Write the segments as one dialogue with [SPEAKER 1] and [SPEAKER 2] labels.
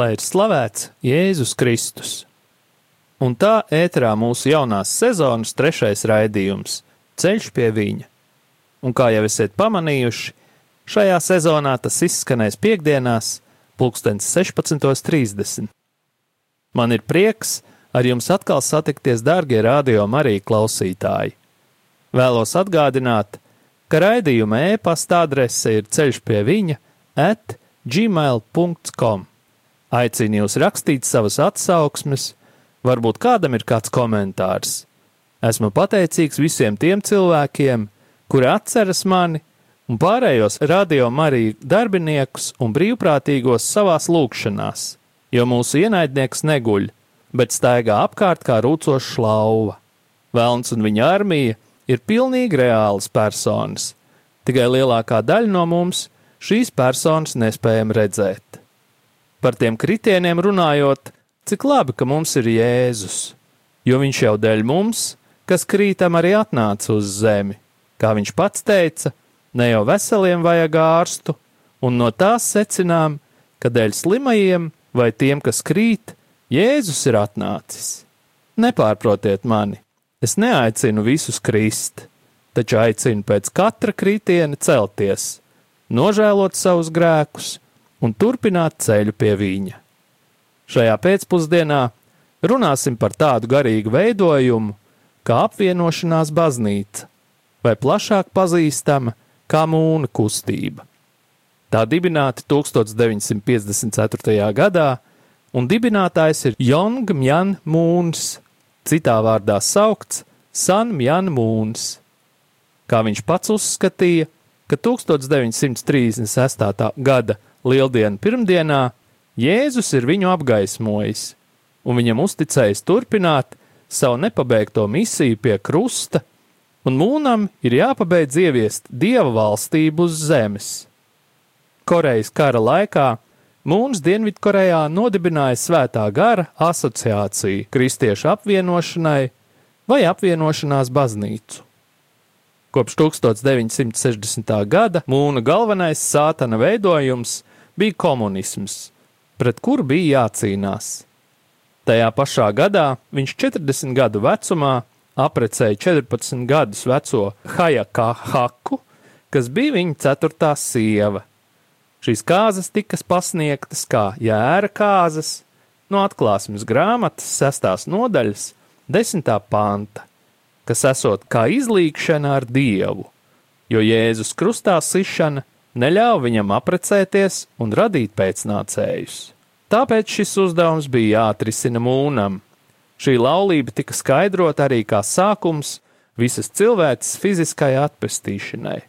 [SPEAKER 1] Lai ir slavēts Jēzus Kristus. Un tā ēterā mūsu jaunās sezonas trešais raidījums - Ceļš pie viņa. Un kā jau esat pamanījuši, šajā sezonā tas izskanēs piekdienās, pulkstens 16.30. Man ir prieks ar jums atkal satikties, darbie radio Marija klausītāji. Vēlos atgādināt, ka raidījuma e-pasta adrese ir ceļš pie viņa at gmail.com. Aicinu jūs rakstīt savas atsauksmes, varbūt kādam ir kāds komentārs. Esmu pateicīgs visiem tiem cilvēkiem, kuri atceras mani un pārējos radio Mariju darbiniekus un brīvprātīgos savās lūkšanās, jo mūsu ienaidnieks neguļ, bet staigā apkārt kā rūcoša lauva. Velns un viņa armija ir pilnīgi reālas personas, tikai lielākā daļa no mums šīs personas nespējam redzēt. Par tiem kritieniem runājot, cik labi, ka mums ir Jēzus, jo viņš jau dēļ mums, kas krītam, arī atnāca uz zemi. Kā viņš pats teica, ne jau veseliem vajag ārstu, un no tās secinām, ka dēļ slimajiem vai tiem, kas krīt, Jēzus ir atnācis. Nepārprotiet mani, es neaicinu visus krist, taču aicinu pēc katra kritiena celties, nožēlot savus grēkus un turpināt ceļu pie viņa. Šajā pēcpusdienā runāsim par tādu garīgu veidojumu kā apvienošanās baznīca, vai plašāk pazīstama kā mūna kustība. Tā dibināta 1954. gadā, un dibinātājs ir Jong Mjan Mūns, citā vārdā saukts San Mjan Mūns. Kā viņš pats uzskatīja, ka 1936. gada Lieldienu pirmdienā Jēzus ir viņu apgaismojis, un viņam uzticējis turpināt savu nepabeigto misiju pie krusta, un mūnam ir jāpabeidz ieviest dieva valstību uz zemes. Korejas kara laikā Mūns Dienvidkorejā nodibināja Svētā gara asociāciju kristiešu apvienošanai vai apvienošanās baznīcu. Kopš 1960. gada mūna galvenais sātana veidojums bija komunisms, pret kuru bija jācīnās. Tajā pašā gadā viņš 40 gadu vecumā aprecēja 14 gadus veco Hajaka Haku, kas bija viņa ceturtā sieva. Šīs kāzas tika pasniegtas kā jēra kāzas no atklāsmes grāmatas sestās nodaļas, desmitā panta, kas esot kā izlīkšana ar dievu, jo Jēzus krustā sišana neļāva viņam apprecēties un radīt pēcnācējus. Tāpēc šis uzdevums bija jāatrisina mūnam. Šī laulība tika skaidrota arī kā sākums visas cilvēces fiziskai atpestīšanai.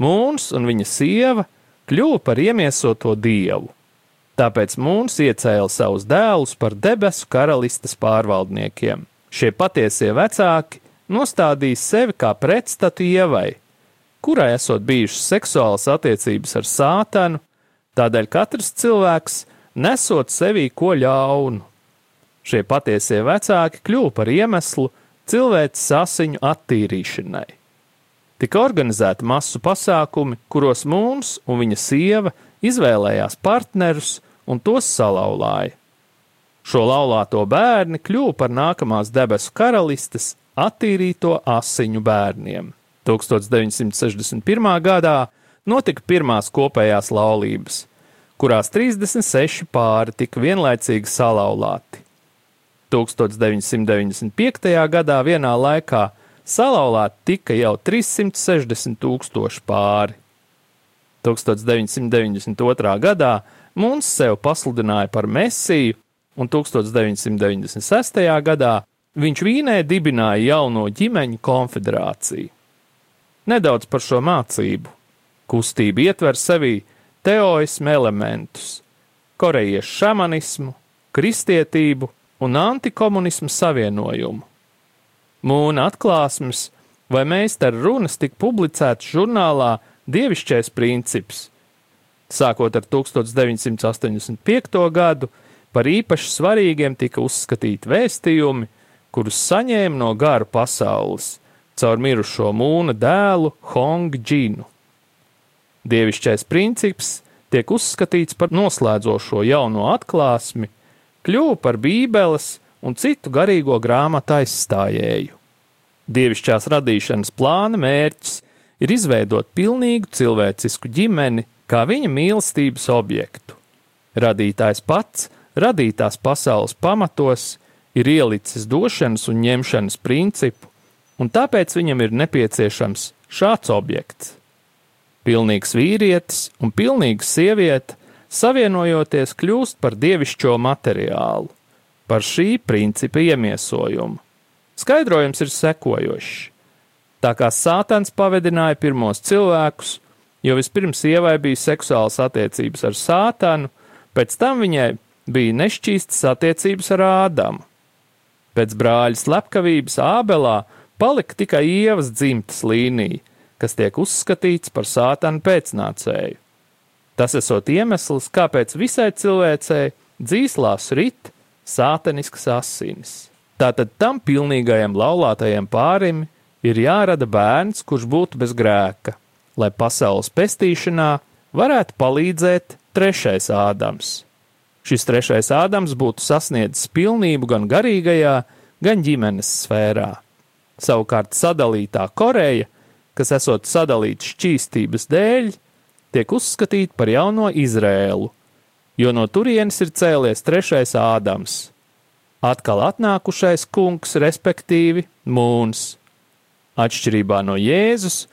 [SPEAKER 1] Mūns un viņa sieva kļuva par iemiesoto dievu. Tāpēc Mūns iecēla savus dēlus par debesu karalistes pārvaldniekiem. Šie patiesie vecāki nostādīja sevi kā pretstatu ievai, kurai esot bijušas seksuālas attiecības ar sātanu, tādēļ katrs cilvēks nesot sevī ko ļaunu. Šie patiesie vecāki kļuva par iemeslu cilvēces asiņu attīrīšanai. Tika organizēti masu pasākumi, kuros Mūns un viņa sieva izvēlējās partnerus un tos salauzāja. Šo laulāto bērni kļuva par nākamās debesu karalistes attīrīto asiņu bērniem. 1961. gadā notika pirmās kopējās laulības, kurās 36 pāri tika vienlaicīgi salauzti. 1995. gadā vienā laikā salauzti tika jau 360 tūkstoši pāri. 1992. gadā Mūns sev pasludināja par mesiju, un 1996. gadā viņš Vīnē dibināja jauno ģimeņu konfederāciju. Nedaudz par šo mācību. Kustība ietver sevī teoismu elementus, korejiešu šamanismu, kristietību un antikomunismu savienojumu. Mūna atklāsmes vai meistara runas tika publicētas žurnālā Dievišķais princips. Sākot ar 1985. gadu, par īpaši svarīgiem tika uzskatīti vēstījumi, kurus saņēma no gara pasaules caur mirušo mūna dēlu Hong Džinu. Dievišķais princips tiek uzskatīts par noslēdzošo jauno atklāsmi, kļuva par Bībeles un citu garīgo grāmatu aizstājēju. Dievišķās radīšanas plāna mērķis ir izveidot pilnīgu cilvēcisku ģimeni kā viņa mīlestības objektu. Radītājs pats, radītās pasaules pamatos, ir ielicis došanas un ņemšanas principu, un tāpēc viņam ir nepieciešams šāds objekts. Pilnīgs vīrietis un pilnīga sieviete, savienojoties, kļūst par dievišķo materiālu, par šī principa iemiesojumu. Skaidrojums ir sekojošs. Tā kā Sātans pavedināja pirmos cilvēkus, jo vispirms sievai bija seksuālas attiecības ar Sātanu, pēc tam viņai bija nešķīstas attiecības ar Ādamu. Pēc brāļa slepkavības Ābelā palika tikai ievas dzimtas līnija, kas tiek uzskatīts par sātana pēcnācēju. Tas esot iemesls, kāpēc visai cilvēcei dzīslās rit sātaniskas asinis. Tātad tam pilnīgajam laulātajam pārim ir jārada bērns, kurš būtu bez grēka, lai pasaules pestīšanā varētu palīdzēt trešais Ādams. Šis trešais Ādams būtu sasniedzis pilnību gan garīgajā, gan ģimenes sfērā. Savukārt sadalītā Koreja, kas esot sadalīta šķīstības dēļ, tiek uzskatīta par jauno Izrēlu, jo no turienes ir cēlies trešais Ādams, atkal atnākušais kungs, respektīvi mūns. Atšķirībā no Jēzus,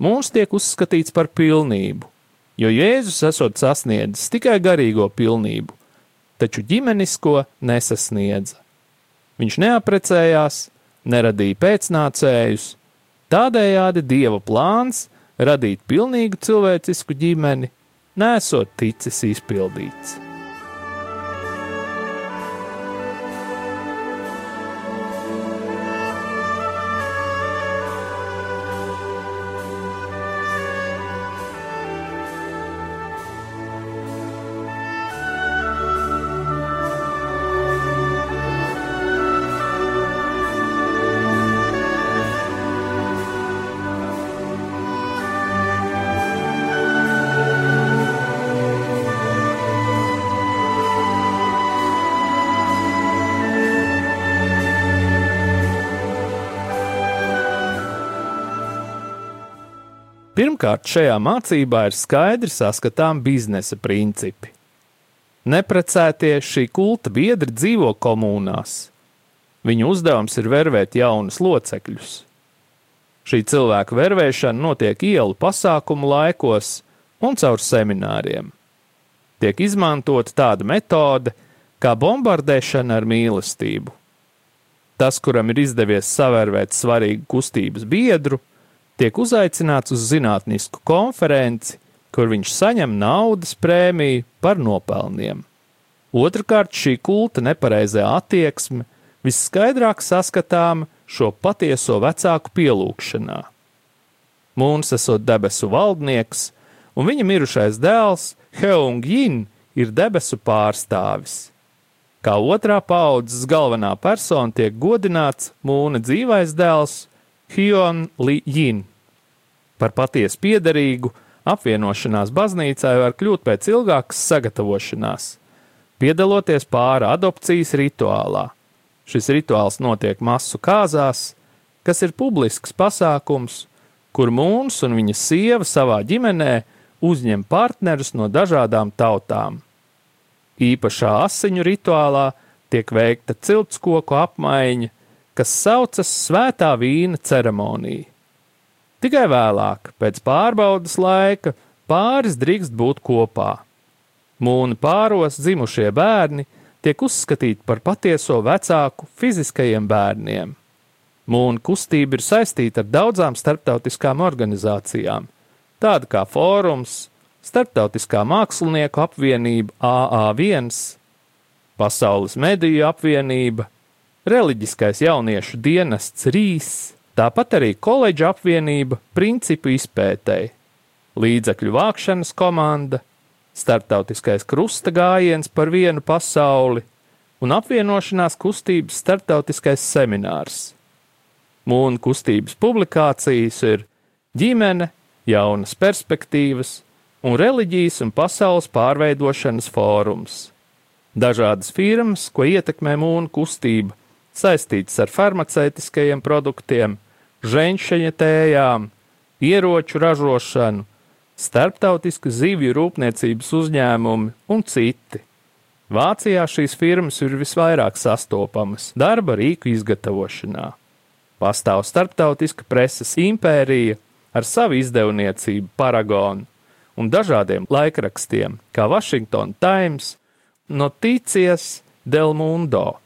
[SPEAKER 1] mūns tiek uzskatīts par pilnību, jo Jēzus esot sasniedzis tikai garīgo pilnību, taču ģimenisko nesasniedza. Viņš neaprecējās, neradīja pēcnācējus, tādējādi dieva plāns radīt pilnīgu cilvēcisku ģimeni nesot ticis izpildīts. Pirmkārt, šajā mācībā ir skaidri saskatām biznesa principi. Neprecētie šī kulta biedri dzīvo komunās. Viņu uzdevums ir vervēt jaunus locekļus. Šī cilvēku vervēšana notiek ielu pasākumu laikos un caur semināriem. Tiek izmantota tāda metode kā bombardēšana ar mīlestību. Tas, kuram ir izdevies savērvēt svarīgu kustības biedru, tiek uzaicināts uz zinātnisku konferenci, kur viņš saņem naudas prēmiju par nopelniem. Otrakārt, šī kulta nepareizā attieksme visskaidrāk saskatām šo patieso vecāku pielūgšanā. Mūns esot debesu valdnieks, un viņa mirušais dēls Heung Jin ir debesu pārstāvis. Kā otrā paudzes galvenā persona tiek godināts mūna dzīvais dēls Hyun Li Jin. Par patiesu piederīgu apvienošanās baznīcai var kļūt pēc ilgākas sagatavošanās, piedaloties pāra adopcijas rituālā. Šis rituāls notiek masu kāzās, kas ir publisks pasākums, kur mūns un viņa sieva savā ģimenē uzņem partnerus no dažādām tautām. Īpašā asiņu rituālā tiek veikta ciltskoku apmaiņa, kas saucas Svētā vīna ceremonija. Tikai vēlāk, pēc pārbaudas laika, pāris drīkst būt kopā. Mūna pāros dzimušie bērni tiek uzskatīti par patieso vecāku fiziskajiem bērniem. Mūna kustība ir saistīta ar daudzām starptautiskām organizācijām, tāda kā Fórums, Startautiskā mākslinieku apvienība AA1. Pasaules mediju apvienība, reliģiskais jauniešu dienests Rīs, tāpat arī koledža apvienība principu izpētēji, līdzekļu vākšanas komanda, starptautiskais krusta gājiens par vienu pasauli un apvienošanās kustības starptautiskais seminārs. Mūna kustības publikācijas ir ģimene, jaunas perspektīvas un reliģijas un pasaules pārveidošanas fórums. Dažādas firmas, ko ietekmē mūna kustība, saistītas ar farmaceitiskajiem produktiem, ženšaņa tējām, ieroču ražošanu, starptautisku zivju rūpniecības uzņēmumi un citi. Vācijā šīs firmas ir visvairāk sastopamas darba rīku izgatavošanā. Pastāv starptautiska preses impērija ar savu izdevniecību Paragonu un dažādiem laikrakstiem, kā Washington Times, Notīcijas del Mundo.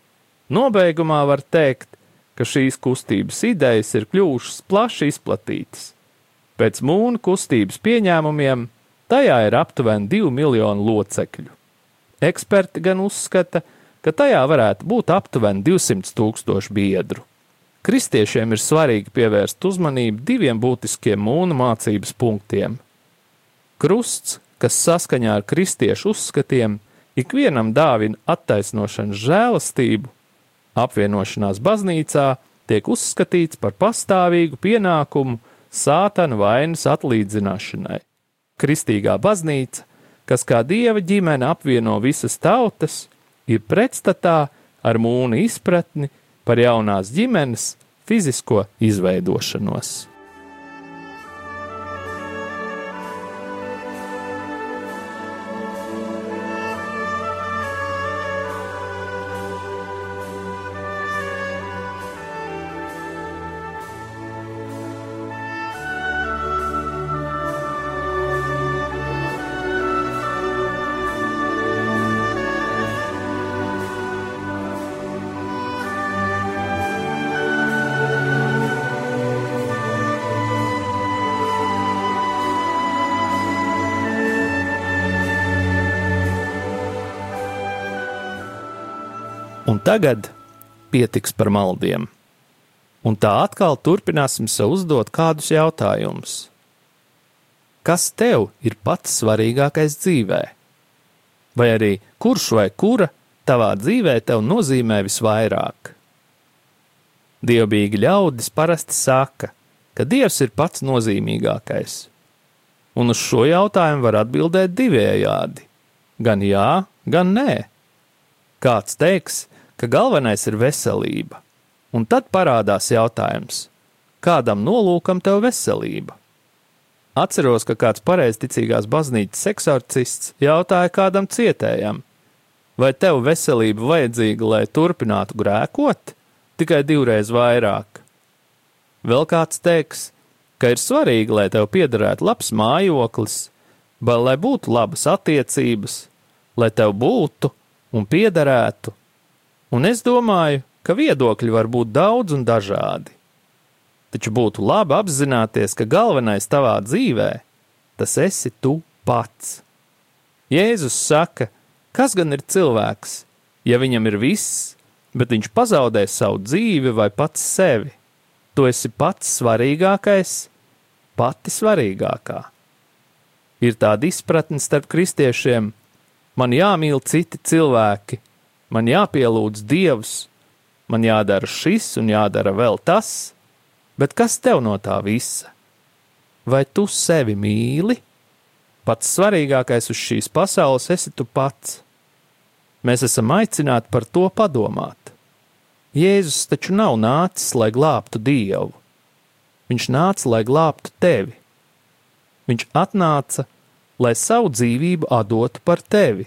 [SPEAKER 1] Nobeigumā var teikt, ka šīs kustības idejas ir kļuvušas plaši izplatītas. Pēc mūna kustības pieņēmumiem tajā ir aptuveni 2 miljoni locekļu. Eksperti gan uzskata, ka tajā varētu būt aptuveni 200 tūkstoši biedru. Kristiešiem ir svarīgi pievērst uzmanību diviem būtiskiem mūna mācības punktiem. Krusts, kas saskaņā ar kristiešu uzskatiem ikvienam dāvina attaisnošanas žēlastību, apvienošanās baznīcā tiek uzskatīts par pastāvīgu pienākumu sātana vainas atlīdzināšanai. Kristīgā baznīca, kas kā dieva ģimene apvieno visas tautas, ir pretstatā ar mūnu izpratni par jaunās ģimenes fizisko izveidošanos. Tagad pietiks par maldiem. Un tā atkal turpināsim sev uzdot kādus jautājumus. Kas tev ir pats svarīgākais dzīvē? Vai arī kurš vai kura tavā dzīvē tev nozīmē visvairāk? Dievbijīgi ļaudis parasti saka, ka Dievs ir pats nozīmīgākais. Un uz šo jautājumu var atbildēt divējādi - gan jā, gan nē. Kāds teiks, ka galvenais ir veselība. Un tad parādās jautājums, kādam nolūkam tev veselība? Atceros, ka kāds pareizticīgās baznīcas eksorcists jautāja kādam cietējam, vai tev veselība vajadzīga, lai turpinātu grēkot, tikai divreiz vairāk. Vēl kāds teiks, ka ir svarīgi, lai tev piederētu labs mājoklis, vai lai būtu labas attiecības, lai tev būtu un piederētu un es domāju, ka viedokļi var būt daudz un dažādi. Taču būtu labi apzināties, ka galvenais tavā dzīvē tas esi tu pats. Jēzus saka, kas gan ir cilvēks, ja viņam ir viss, bet viņš pazaudē savu dzīvi vai pats sevi? Tu esi pats svarīgākais, pati svarīgākā. Ir tāda izpratne starp kristiešiem, man jāmīl citi cilvēki, man jāpielūdz Dievs, man jādara šis un jādara vēl tas, bet kas tev no tā visa? Vai tu sevi mīli? Pats svarīgākais uz šīs pasaules esi tu pats. Mēs esam aicināti par to padomāt. Jēzus taču nav nācis, lai glābtu Dievu. Viņš nāca, lai glābtu tevi. Viņš atnāca, lai savu dzīvību dotu par tevi.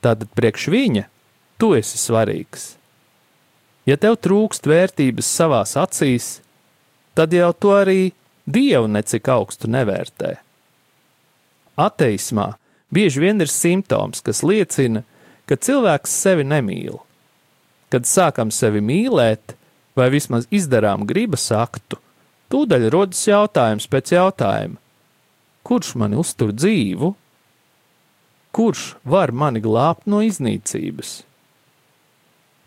[SPEAKER 1] Tātad priekš viņa tu esi svarīgs. Ja tev trūkst vērtības savās acīs, tad jau to arī Dievu necik augstu nevērtē. Ateismā bieži vien ir simptoms, kas liecina, ka cilvēks sevi nemīl. Kad sākam sevi mīlēt, vai vismaz izdarām gribas aktu, tūdaļ rodas jautājums pēc jautājuma: kurš mani uztur dzīvu? Kurš var mani glābt no iznīcības?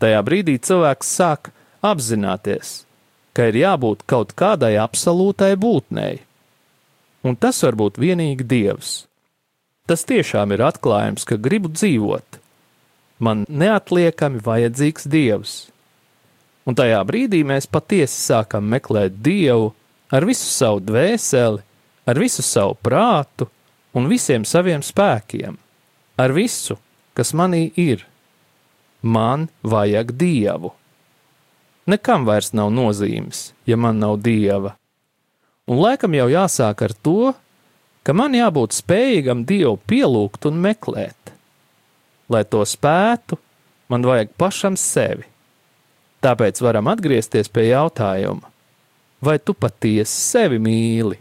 [SPEAKER 1] Tajā brīdī cilvēks sāk apzināties, ka ir jābūt kaut kādai absolūtai būtnei, un tas var būt vienīgi Dievs. Tas tiešām ir atklājums, ka gribu dzīvot. Man neatliekami vajadzīgs Dievs. Un tajā brīdī mēs patiesi sākam meklēt Dievu ar visu savu dvēseli, ar visu savu prātu un visiem saviem spēkiem, ar visu, kas manī ir. Man vajag Dievu. Nekam vairs nav nozīmes, ja man nav Dieva. Un laikam jau jāsāk ar to, ka man jābūt spējīgam Dievu pielūgt un meklēt. Lai to spētu, man vajag pašam sevi. Tāpēc varam atgriezties pie jautājuma, vai tu patiesi sevi mīli?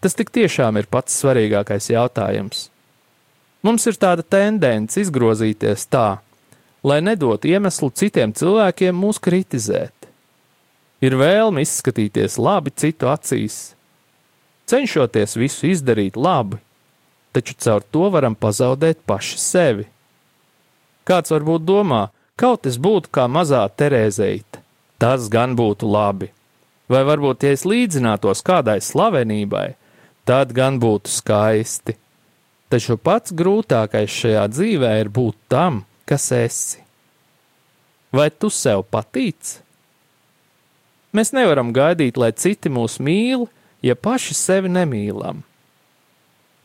[SPEAKER 1] Tas tik tiešām ir pats svarīgākais jautājums. Mums ir tāda tendence izgrozīties tā, lai nedotu iemeslu citiem cilvēkiem mūs kritizēt. Ir vēlme izskatīties labi citu acīs, cenšoties visu izdarīt labi, taču caur to varam pazaudēt paši sevi. Kāds varbūt domā, kaut es būtu kā mazā Terēzeita, tas gan būtu labi. Vai varbūt, ja es līdzinātos kādai slavenībai, tad gan būtu skaisti. Taču pats grūtākais šajā dzīvē ir būt tam, kas esi. Vai tu sev patīc? Mēs nevaram gaidīt, lai citi mūs mīl, ja paši sevi nemīlam.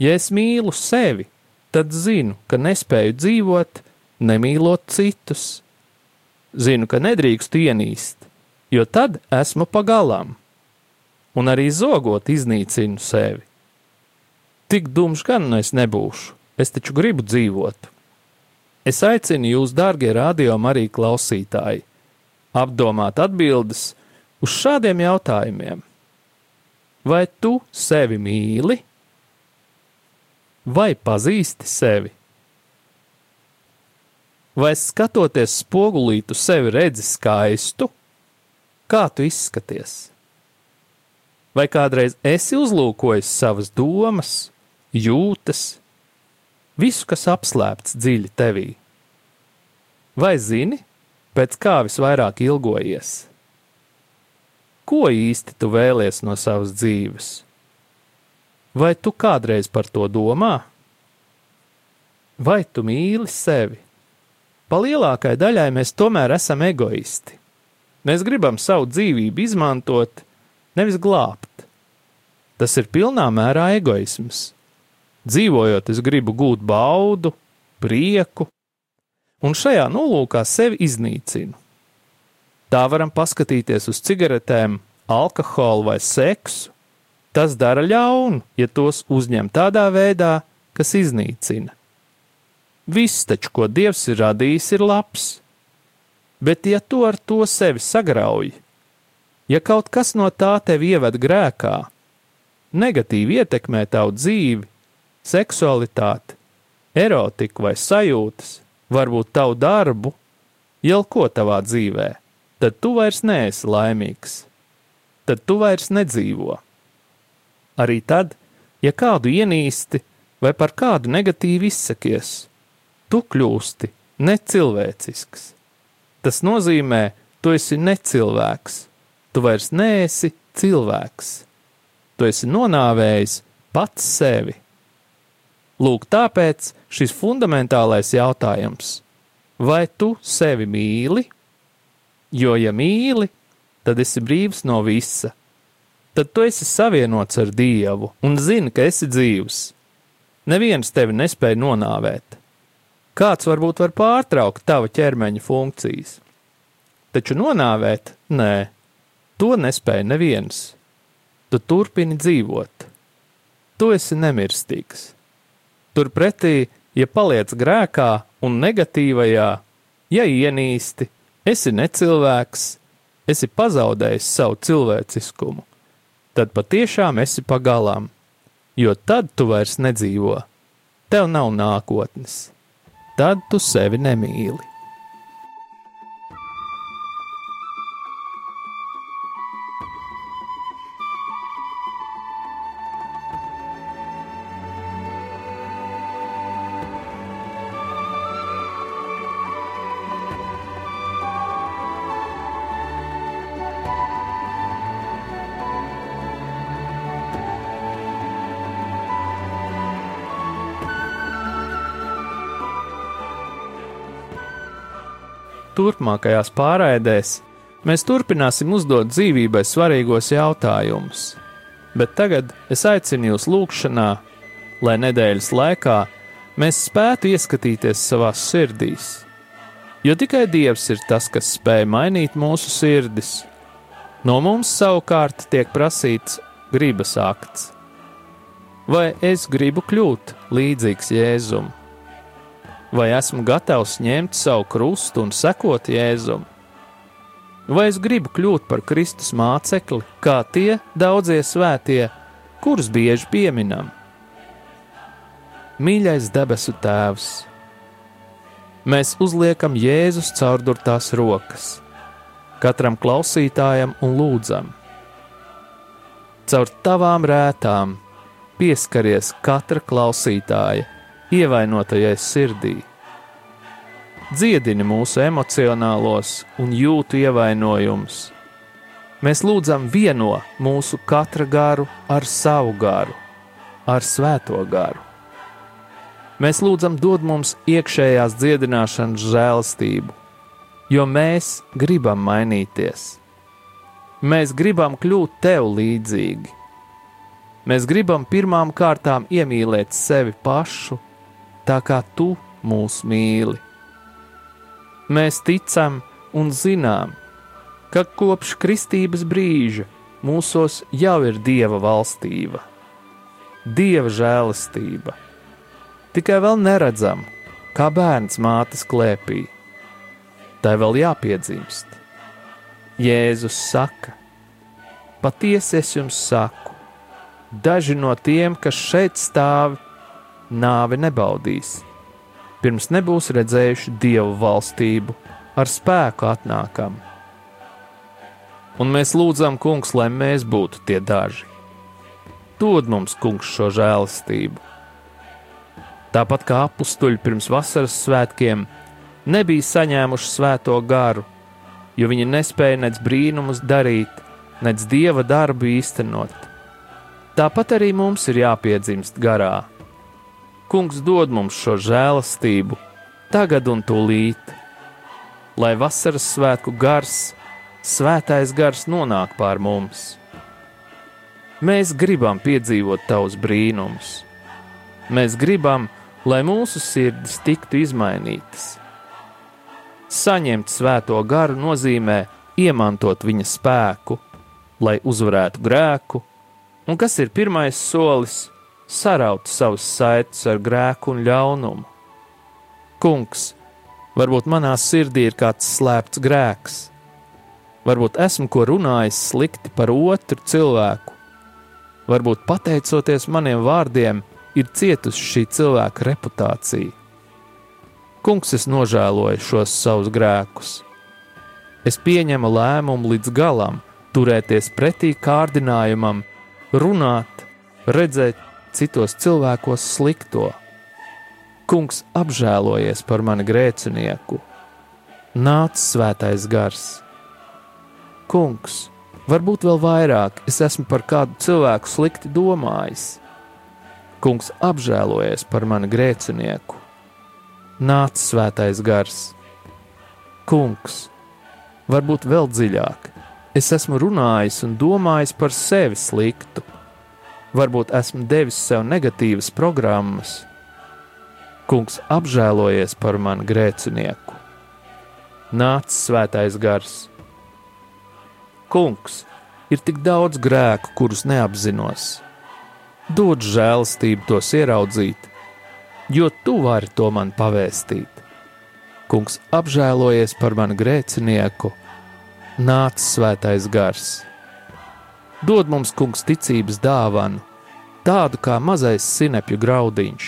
[SPEAKER 1] Ja es mīlu sevi, tad zinu, ka nespēju dzīvot, nemīlot citus. Zinu, ka nedrīkst ienīst, jo tad esmu pagalām, un arī zogot iznīcinu sevi. Tik dumšs gan nu es nebūšu, es taču gribu dzīvot. Es aicinu jūs, dārgie radio arī klausītāji, apdomāt atbildes uz šādiem jautājumiem vai tu sevi mīli, vai pazīsti sevi? Vai skatoties spogulī, tu sevi redzi skaistu, kā tu izskaties? Vai kādreiz esi uzlūkojis savas domas, jūtas, visu, kas apslēpts dziļi tevī? Vai zini, pēc kā visvairāk ilgojies? ko īsti tu vēlies no savas dzīves? Vai tu kādreiz par to domā? Vai tu mīli sevi? Pa lielākai daļai mēs tomēr esam egoisti. Mēs gribam savu dzīvību izmantot, nevis glābt. Tas ir pilnā mērā egoisms. Dzīvojot, es gribu gūt baudu, prieku, un šajā nolūkā sevi iznīcinu. Tā varam paskatīties uz cigaretēm, alkoholu vai seksu. Tas dara ļaunu, ja tos uzņem tādā veidā, kas iznīcina. Viss taču, ko Dievs ir radījis, ir labs. Bet, ja tu ar to sevi sagrauj, ja kaut kas no tā tevi ieved grēkā, negatīvi ietekmē tavu dzīvi, seksualitāti, erotiku vai sajūtas, varbūt tavu darbu, jau ko tavā dzīvēm tad tu vairs neesi laimīgs, tad tu vairs nedzīvo. Arī tad, ja kādu ienīsti vai par kādu negatīvi izsakies, tu kļūsti necilvēcisks. Tas nozīmē, tu esi necilvēks, tu vairs neesi cilvēks. Tu esi nonāvējis pats sevi. Lūk, tāpēc šis fundamentālais jautājums: vai tu sevi mīli? Jo, ja mīli, tad esi brīvs no visa. Tad tu esi savienots ar Dievu un zini, ka esi dzīvs. Neviens tevi nespēja nonāvēt. Kāds varbūt var pārtraukt tava ķermeņa funkcijas, taču nonāvēt nē, to nespēja neviens. Tu turpini dzīvot. Tu esi nemirstīgs. Turpretī, ja paliec grēkā un negatīvajā, ja ienīsti, esi necilvēks, esi pazaudējis savu cilvēciskumu, tad patiešām esi pagalām, jo tad tu vairs nedzīvo, tev nav nākotnes, tad tu sevi nemīli. Turpmākajās pārraidēs mēs turpināsim uzdot dzīvībai svarīgos jautājumus, bet tagad es aicinu jūs lūgšanā, lai nedēļas laikā mēs spētu ieskatīties savās sirdīs. Jo tikai Dievs ir tas, kas spēj mainīt mūsu sirdis. No mums savukārt tiek prasīts gribas akts. Vai es gribu kļūt līdzīgs Jēzum? Vai esmu gatavs ņemt savu krustu un sekot Jēzum? Vai es gribu kļūt par Kristus mācekli, kā tie daudzie svētie, kurus bieži pieminam? Mīļais debesu Tēvs, mēs uzliekam Jēzus caurdurtās rokas katram klausītājam un lūdzam. Caur tavām rētām pieskaries katra klausītāja ievainotajai sirdī. Dziedini mūsu emocionālos un jūtu ievainojumus. Mēs lūdzam vieno mūsu katra garu ar savu garu, ar svēto garu. Mēs lūdzam dod mums iekšējās dziedināšanas žēlastību, jo mēs gribam mainīties. Mēs gribam kļūt tev līdzīgi. Mēs gribam pirmām kārtām iemīlēt sevi pašu, tā kā tu mūs mīli. Mēs ticam un zinām, ka kopš kristības brīža mūsos jau ir dieva valstība, dieva žēlastība. Tikai vēl neredzam, kā bērns mātes klēpī. Tai vēl jāpiedzimst. Jēzus saka: Patiesi es jums saku, daži no tiem, kas šeit stāv, nāvi nebaudīs, pirms nebūs redzējuši dievu valstību ar spēku atnākam. Un mēs lūdzam, kungs, lai mēs būtu tie daži. Dod mums, kungs, šo žēlastību. Tāpat kā apstuļi pirms vasaras svētkiem nebija saņēmuši svēto garu, jo viņi nespēja nec brīnumus darīt, nec dieva darbu īstenot Tāpat arī mums ir jāpiedzimst garā. Kungs dod mums šo žēlastību, tagad un tūlīt, lai vasaras svētku gars, svētais gars nonāk pār mums. Mēs gribam piedzīvot tavus brīnumus. Mēs gribam, lai mūsu sirdis tiktu izmainītas. Saņemt svēto garu nozīmē iemantot viņa spēku, lai uzvarētu grēku Un kas ir pirmais solis? Saraut savus saites ar grēku un ļaunumu. Kungs, varbūt manā sirdī ir kāds slēpts grēks, varbūt esmu ko runājis slikti par otru cilvēku, varbūt pateicoties maniem vārdiem, ir cietusi šī cilvēka reputācija. Kungs, es nožēloju šos savus grēkus. Es pieņemu lēmumu līdz galam, turēties pretī kārdinājumam, runāt, redzēt citos cilvēkos slikto. Kungs apžēlojies par mani grēcinieku, nāc svētais gars. Kungs, varbūt vēl vairāk es esmu par kādu cilvēku slikti domājis. Kungs apžēlojies par mani grēcinieku, nāc svētais gars. Kungs, varbūt vēl dziļāk, Es esmu runājis un domājis par sevi sliktu. Varbūt esmu devis sev negatīvas programmas. Kungs apžēlojies par manu grēcinieku. Nāc svētais gars. Kungs, ir tik daudz grēku, kurus neapzinos. Dod žēlastību tos ieraudzīt, jo tu vari to man pavēstīt. Kungs apžēlojies par manu grēcinieku nāc svētais gars. Dod mums, kungs, ticības dāvanu, tādu kā mazais sinepju graudiņš.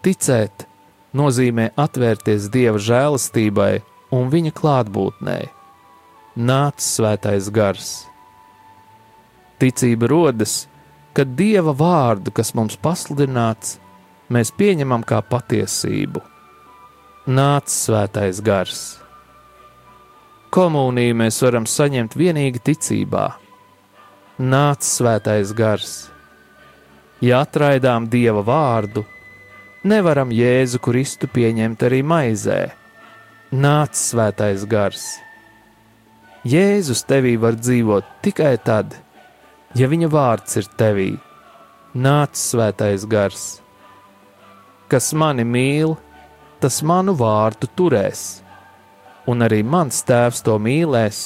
[SPEAKER 1] Ticēt nozīmē atvērties Dieva žēlastībai un Viņa klātbūtnē. Nāc svētais gars. Ticība rodas, kad Dieva vārdu, kas mums pasludināts, mēs pieņemam kā patiesību. Nāc svētais gars Komuniju mēs varam saņemt tikai ticībā. Nāc svētais gars. Ja atraidām dieva vārdu, nevaram Jēzu Kristu pieņemt arī maizē, Nāc, svētais gars! Jēzus tevī var dzīvot tikai tad, ja viņa vārds ir tevī. Nāc, svētais gars! Kas mani mīl, tas manu vārdu turēs, un arī mans tēvs to mīlēs,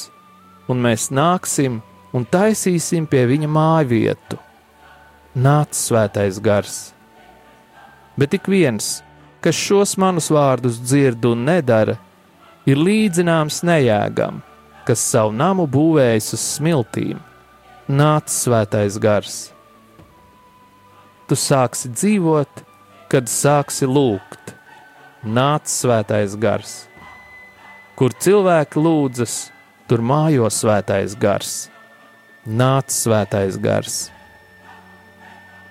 [SPEAKER 1] un mēs nāksim un taisīsim pie viņa māju vietu. Nāc, svētais gars! Bet ik viens, kas šos manus vārdus dzird un nedara, ir līdzināms nejēgam, kas savu namu būvējis uz smiltīm. Nāc, svētais gars! Tu sāksi dzīvot, kad sāksi lūgt. Nāc, svētais gars! Kur cilvēki lūdzas, tur mājo svētais gars. Nāc, svētais gars!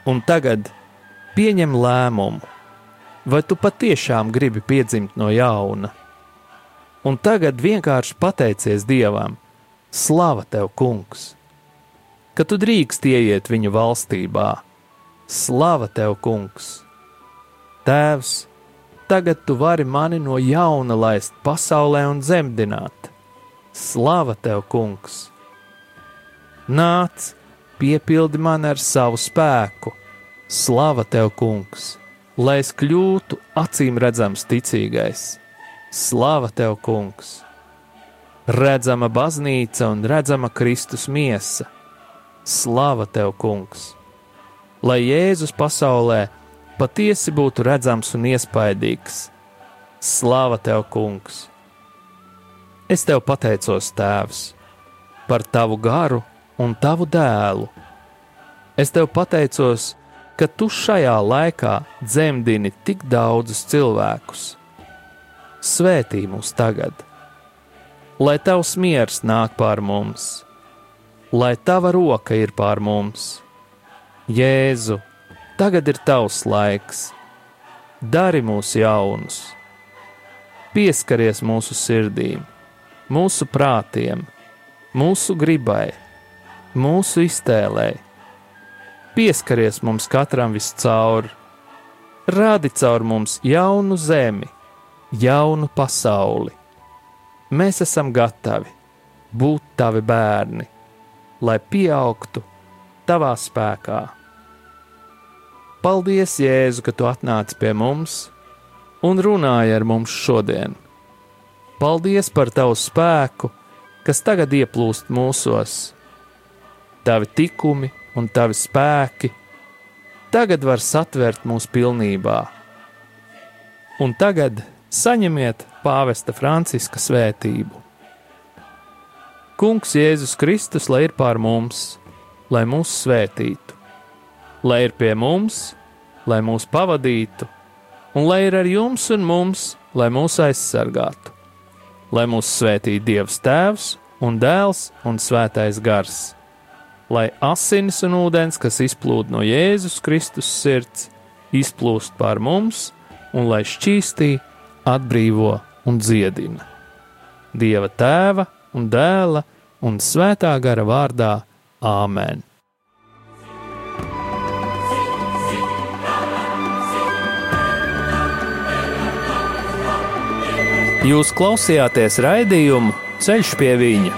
[SPEAKER 1] Un tagad pieņem lēmumu, vai tu patiešām gribi piedzimt no jauna un tagad vienkārši pateicies Dievam, slava tev, kungs, ka tu drīkst ieiet viņu valstībā. Slava tev, kungs! Tēvs, tagad tu vari mani no jauna laist pasaulē un zemdināt. Slava tev, kungs! Nāc, piepildi mani ar savu spēku, slava tev, kungs, lai es kļūtu acīm redzams ticīgais Slāva tev, kungs! Redzama baznīca un redzama Kristus miesa. Slāva tev, kungs! Lai Jēzus pasaulē patiesi būtu redzams un iespaidīgs. Slāva tev, kungs! Es tev pateicos, Tēvs, par tavu garu un tavu dēlu. Es tev pateicos, ka tu šajā laikā dzemdini tik daudzus cilvēkus svētī mūs tagad. Lai tavs miers nāk pār mums, lai tava roka ir pār mums. Jēzu, tagad ir tavs laiks, dari mūs jaunus, pieskaries mūsu sirdīm, mūsu prātiem, mūsu gribai, mūsu iztēlei. Pieskaries mums katram viscaur, rādi caur mums jaunu zemi jaunu pasauli. Mēs esam gatavi būt tavi bērni, lai pieaugtu tavā spēkā. Paldies, Jēzu, ka tu atnāci pie mums un runāji ar mums šodien. Paldies par tavu spēku, kas tagad ieplūst mūsos. Tavi tikumi un tavi spēki tagad var satvert mūs pilnībā. Un tagad saņemiet pāvesta Franciska svētību. Kungs Jēzus Kristus, lai ir pār mums, lai mūs svētītu, lai ir pie mums, lai mūs pavadītu, un lai ir ar jums un mums, lai mūs aizsargātu, lai mūs svētītu Dievs Tēvs un Dēls un Svētais Gars, lai asinis un ūdens, kas izplūd no Jēzus Kristus sirds, izplūst pār mums un lai šķīstītu atbrīvo un dziedina. Dieva tēva un dēla un svētā gara vārdā Āmen. Jūs klausījāties raidījumu Ceļš pie viņa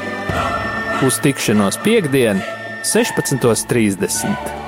[SPEAKER 1] uz tikšanos piekdien, 16.30.